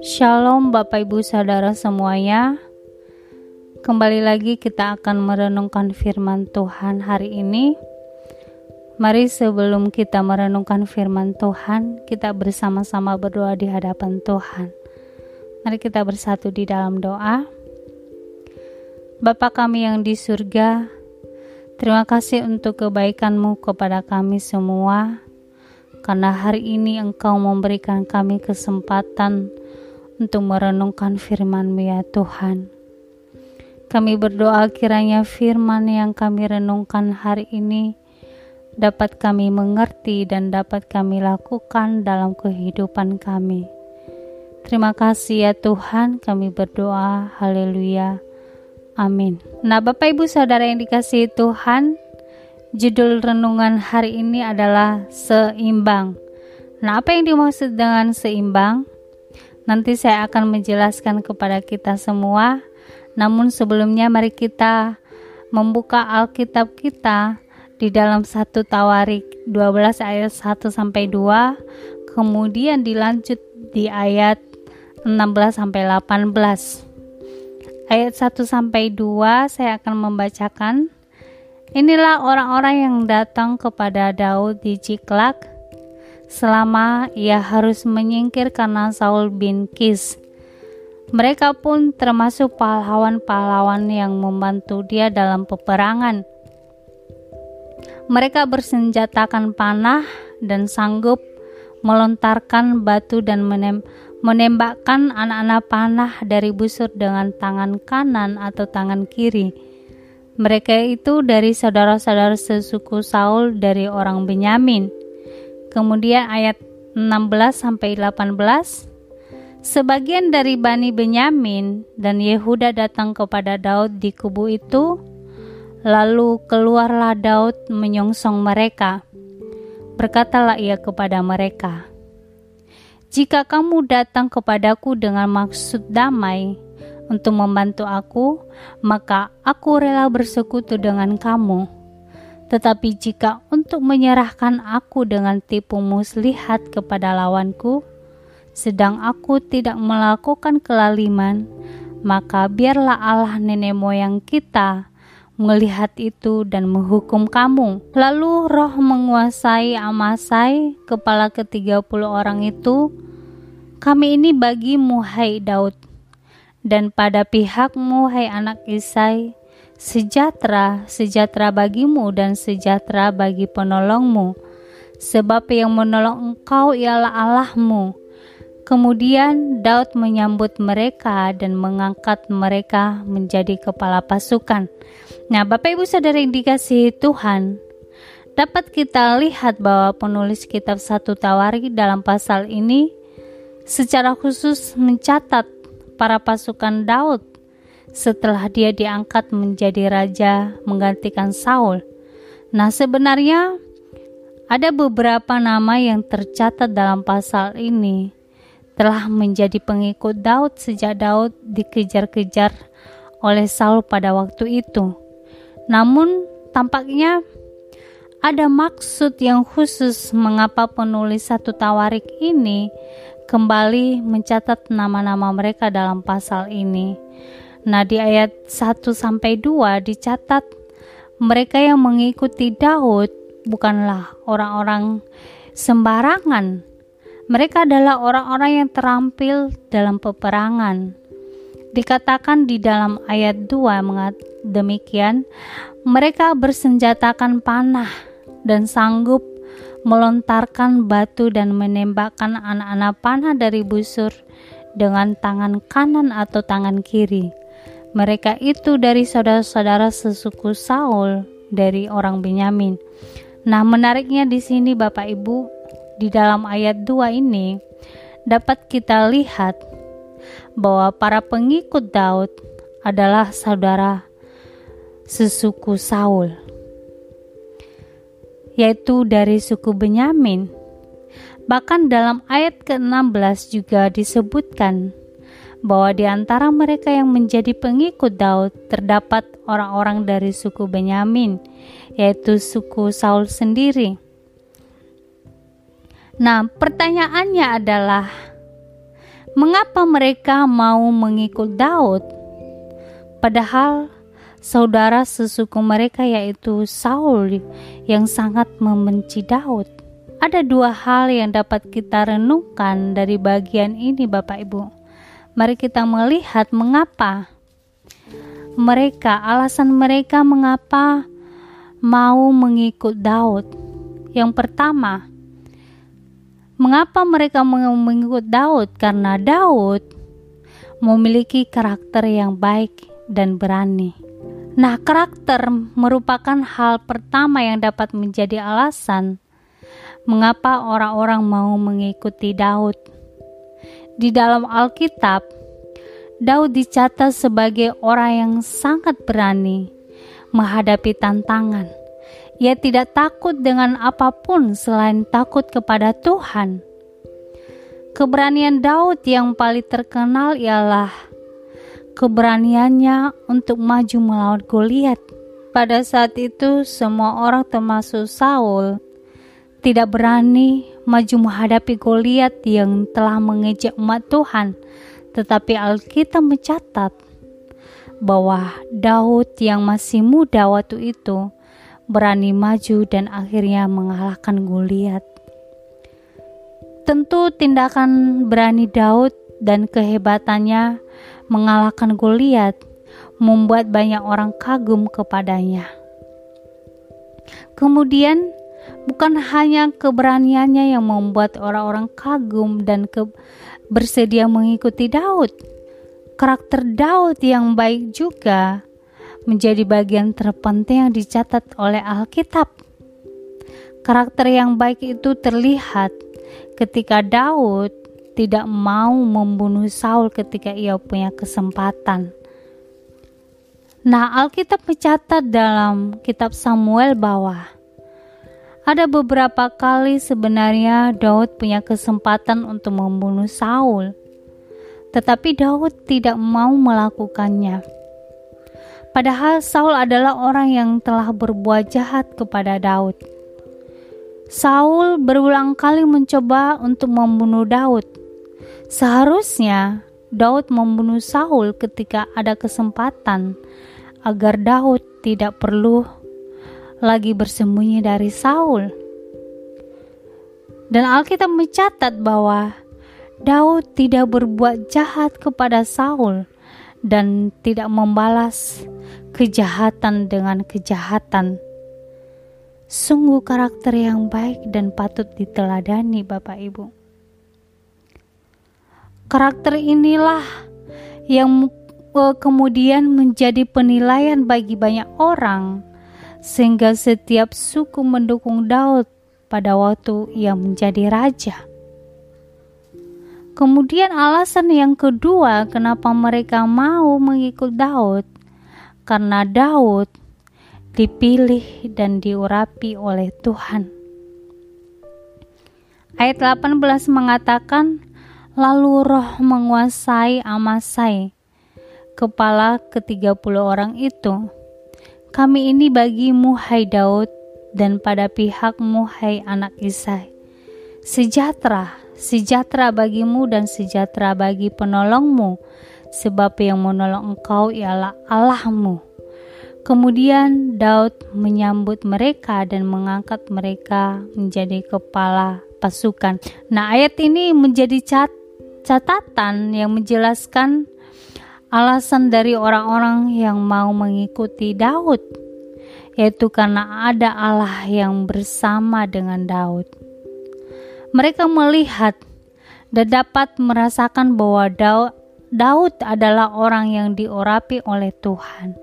Shalom Bapak Ibu Saudara semuanya. Kembali lagi kita akan merenungkan firman Tuhan hari ini. Mari sebelum kita merenungkan firman Tuhan Kita bersama-sama berdoa di hadapan Tuhan. Mari kita bersatu di dalam doa. Bapa kami yang di surga Terima kasih untuk kebaikanmu kepada kami semua karena hari ini Engkau memberikan kami kesempatan untuk merenungkan firman-Mu ya Tuhan. Kami berdoa kiranya firman yang kami renungkan hari ini dapat kami mengerti dan dapat kami lakukan dalam kehidupan kami. Terima kasih ya Tuhan, kami berdoa. Haleluya. Amin. Nah, Bapak Ibu Saudara yang dikasihi Tuhan, judul renungan hari ini adalah seimbang. Nah, apa yang dimaksud dengan seimbang? Nanti saya akan menjelaskan kepada kita semua. Namun sebelumnya mari kita membuka Alkitab kita di dalam satu Tawarik 12 ayat 1 sampai 2, kemudian dilanjut di ayat 16 sampai 18. Ayat 1 sampai 2 saya akan membacakan. Inilah orang-orang yang datang kepada Daud di Ciklak selama ia harus menyingkir karena Saul bin Kis. Mereka pun termasuk pahlawan-pahlawan yang membantu dia dalam peperangan. Mereka bersenjatakan panah dan sanggup melontarkan batu dan menem menembakkan anak-anak panah dari busur dengan tangan kanan atau tangan kiri. Mereka itu dari saudara-saudara sesuku Saul dari orang Benyamin. Kemudian ayat 16 sampai 18 Sebagian dari Bani Benyamin dan Yehuda datang kepada Daud di kubu itu Lalu keluarlah Daud menyongsong mereka Berkatalah ia kepada mereka Jika kamu datang kepadaku dengan maksud damai untuk membantu aku, maka aku rela bersekutu dengan kamu tetapi jika untuk menyerahkan aku dengan tipu muslihat kepada lawanku, sedang aku tidak melakukan kelaliman, maka biarlah Allah nenek moyang kita melihat itu dan menghukum kamu. Lalu roh menguasai Amasai, kepala ketiga puluh orang itu, kami ini bagimu hai Daud, dan pada pihakmu hai anak Isai, Sejahtera, sejahtera bagimu dan sejahtera bagi penolongmu, sebab yang menolong engkau ialah Allahmu. Kemudian Daud menyambut mereka dan mengangkat mereka menjadi kepala pasukan. Nah, Bapak Ibu Saudara yang dikasihi Tuhan, dapat kita lihat bahwa penulis kitab satu Tawari dalam pasal ini secara khusus mencatat para pasukan Daud setelah dia diangkat menjadi raja menggantikan Saul. Nah, sebenarnya ada beberapa nama yang tercatat dalam pasal ini telah menjadi pengikut Daud sejak Daud dikejar-kejar oleh Saul pada waktu itu. Namun, tampaknya ada maksud yang khusus mengapa penulis satu tawarik ini kembali mencatat nama-nama mereka dalam pasal ini. Nah, di ayat 1 sampai 2 dicatat mereka yang mengikuti Daud bukanlah orang-orang sembarangan. Mereka adalah orang-orang yang terampil dalam peperangan. Dikatakan di dalam ayat 2 mengat demikian, mereka bersenjatakan panah dan sanggup melontarkan batu dan menembakkan anak-anak panah dari busur dengan tangan kanan atau tangan kiri. Mereka itu dari saudara-saudara sesuku Saul dari orang Benyamin. Nah, menariknya di sini Bapak Ibu, di dalam ayat 2 ini dapat kita lihat bahwa para pengikut Daud adalah saudara sesuku Saul, yaitu dari suku Benyamin. Bahkan dalam ayat ke-16 juga disebutkan bahwa di antara mereka yang menjadi pengikut Daud terdapat orang-orang dari suku Benyamin, yaitu suku Saul sendiri. Nah, pertanyaannya adalah mengapa mereka mau mengikut Daud? Padahal saudara sesuku mereka yaitu Saul yang sangat membenci Daud. Ada dua hal yang dapat kita renungkan dari bagian ini Bapak Ibu. Mari kita melihat mengapa mereka, alasan mereka mengapa mau mengikut Daud. Yang pertama, mengapa mereka mengikut Daud? Karena Daud memiliki karakter yang baik dan berani. Nah, karakter merupakan hal pertama yang dapat menjadi alasan mengapa orang-orang mau mengikuti Daud. Di dalam Alkitab, Daud dicatat sebagai orang yang sangat berani menghadapi tantangan. Ia tidak takut dengan apa pun selain takut kepada Tuhan. Keberanian Daud yang paling terkenal ialah keberaniannya untuk maju melawan Goliat. Pada saat itu, semua orang termasuk Saul tidak berani maju menghadapi Goliat yang telah mengejek umat Tuhan. Tetapi Alkitab mencatat bahwa Daud yang masih muda waktu itu berani maju dan akhirnya mengalahkan Goliat. Tentu tindakan berani Daud dan kehebatannya mengalahkan Goliat membuat banyak orang kagum kepadanya. Kemudian bukan hanya keberaniannya yang membuat orang-orang kagum dan ke bersedia mengikuti Daud, karakter Daud yang baik juga menjadi bagian terpenting yang dicatat oleh Alkitab. Karakter yang baik itu terlihat ketika Daud tidak mau membunuh Saul ketika ia punya kesempatan. Nah, Alkitab mencatat dalam kitab Samuel bahwa ada beberapa kali sebenarnya Daud punya kesempatan untuk membunuh Saul, tetapi Daud tidak mau melakukannya. Padahal Saul adalah orang yang telah berbuat jahat kepada Daud. Saul berulang kali mencoba untuk membunuh Daud. Seharusnya Daud membunuh Saul ketika ada kesempatan agar Daud tidak perlu lagi bersembunyi dari Saul. Dan Alkitab mencatat bahwa Daud tidak berbuat jahat kepada Saul dan tidak membalas kejahatan dengan kejahatan. Sungguh karakter yang baik dan patut diteladani Bapak Ibu. Karakter inilah yang eh, kemudian menjadi penilaian bagi banyak orang sehingga setiap suku mendukung Daud pada waktu ia menjadi raja. Kemudian alasan yang kedua kenapa mereka mau mengikut Daud karena Daud dipilih dan diurapi oleh Tuhan. Ayat 18 mengatakan, Lalu roh menguasai Amasai, kepala ke-30 orang itu. Kami ini bagimu, hai Daud, dan pada pihakmu, hai anak Isai. Sejahtera sejahtera bagimu dan sejahtera bagi penolongmu, sebab yang menolong engkau ialah Allahmu. Kemudian Daud menyambut mereka dan mengangkat mereka menjadi kepala pasukan. Nah, ayat ini menjadi cat catatan yang menjelaskan alasan dari orang-orang yang mau mengikuti Daud, yaitu karena ada Allah yang bersama dengan Daud. Mereka melihat dan dapat merasakan bahwa Daud adalah orang yang diurapi oleh Tuhan.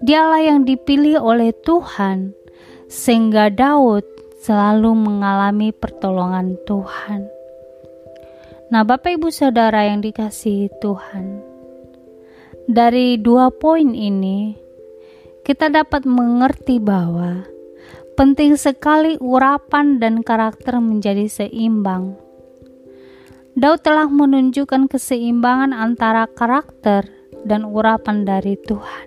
Dialah yang dipilih oleh Tuhan, sehingga Daud selalu mengalami pertolongan Tuhan. Nah, Bapak Ibu Saudara yang dikasihi Tuhan, dari dua poin ini kita dapat mengerti bahwa Penting sekali urapan dan karakter menjadi seimbang. Daud telah menunjukkan keseimbangan antara karakter dan urapan dari Tuhan.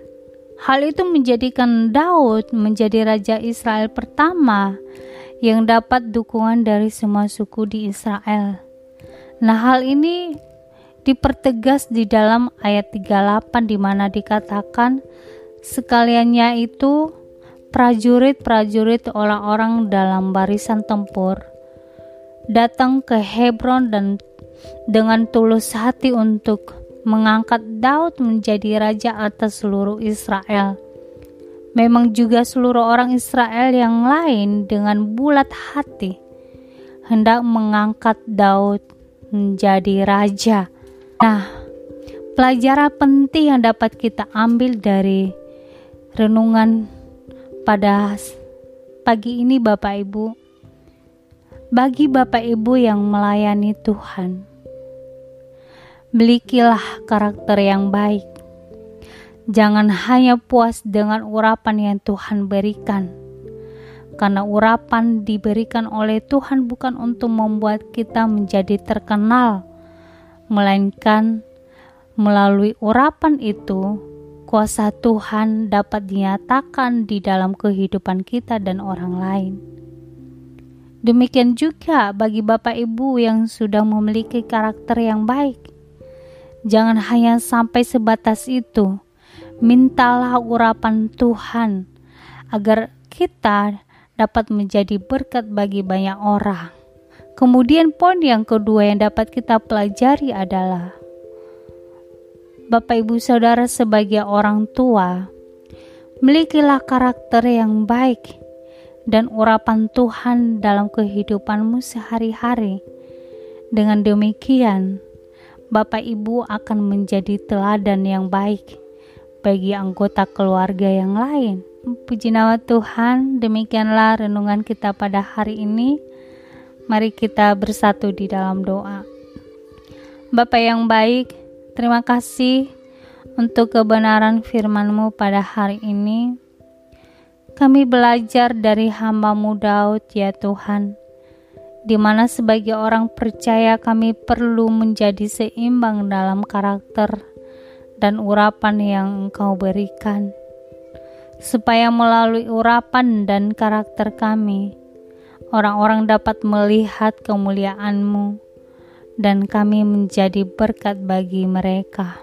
Hal itu menjadikan Daud menjadi raja Israel pertama yang dapat dukungan dari semua suku di Israel. Nah, hal ini dipertegas di dalam ayat 38 di mana dikatakan sekaliannya itu prajurit-prajurit orang-orang dalam barisan tempur datang ke Hebron dan dengan tulus hati untuk mengangkat Daud menjadi raja atas seluruh Israel. Memang juga seluruh orang Israel yang lain dengan bulat hati hendak mengangkat Daud menjadi raja. Nah, pelajaran penting yang dapat kita ambil dari renungan pada pagi ini Bapak Ibu. Bagi Bapak Ibu yang melayani Tuhan, milikilah karakter yang baik Jangan hanya puas dengan urapan yang Tuhan berikan, karena urapan diberikan oleh Tuhan bukan untuk membuat kita menjadi terkenal, melainkan melalui urapan itu kuasa Tuhan dapat dinyatakan di dalam kehidupan kita dan orang lain. Demikian juga bagi Bapak Ibu yang sudah memiliki karakter yang baik. Jangan hanya sampai sebatas itu, mintalah urapan Tuhan agar kita dapat menjadi berkat bagi banyak orang. Kemudian poin yang kedua yang dapat kita pelajari adalah Bapak Ibu Saudara sebagai orang tua, milikilah karakter yang baik dan urapan Tuhan dalam kehidupanmu sehari-hari. Dengan demikian, Bapak Ibu akan menjadi teladan yang baik bagi anggota keluarga yang lain. Puji nama Tuhan, demikianlah renungan kita pada hari ini. Mari kita bersatu di dalam doa. Bapak yang baik, terima kasih untuk kebenaran firman-Mu pada hari ini. Kami belajar dari hambamu Daud ya Tuhan, di mana sebagai orang percaya kami perlu menjadi seimbang dalam karakter dan urapan yang Engkau berikan, supaya melalui urapan dan karakter kami, orang-orang dapat melihat kemuliaan-Mu, dan kami menjadi berkat bagi mereka.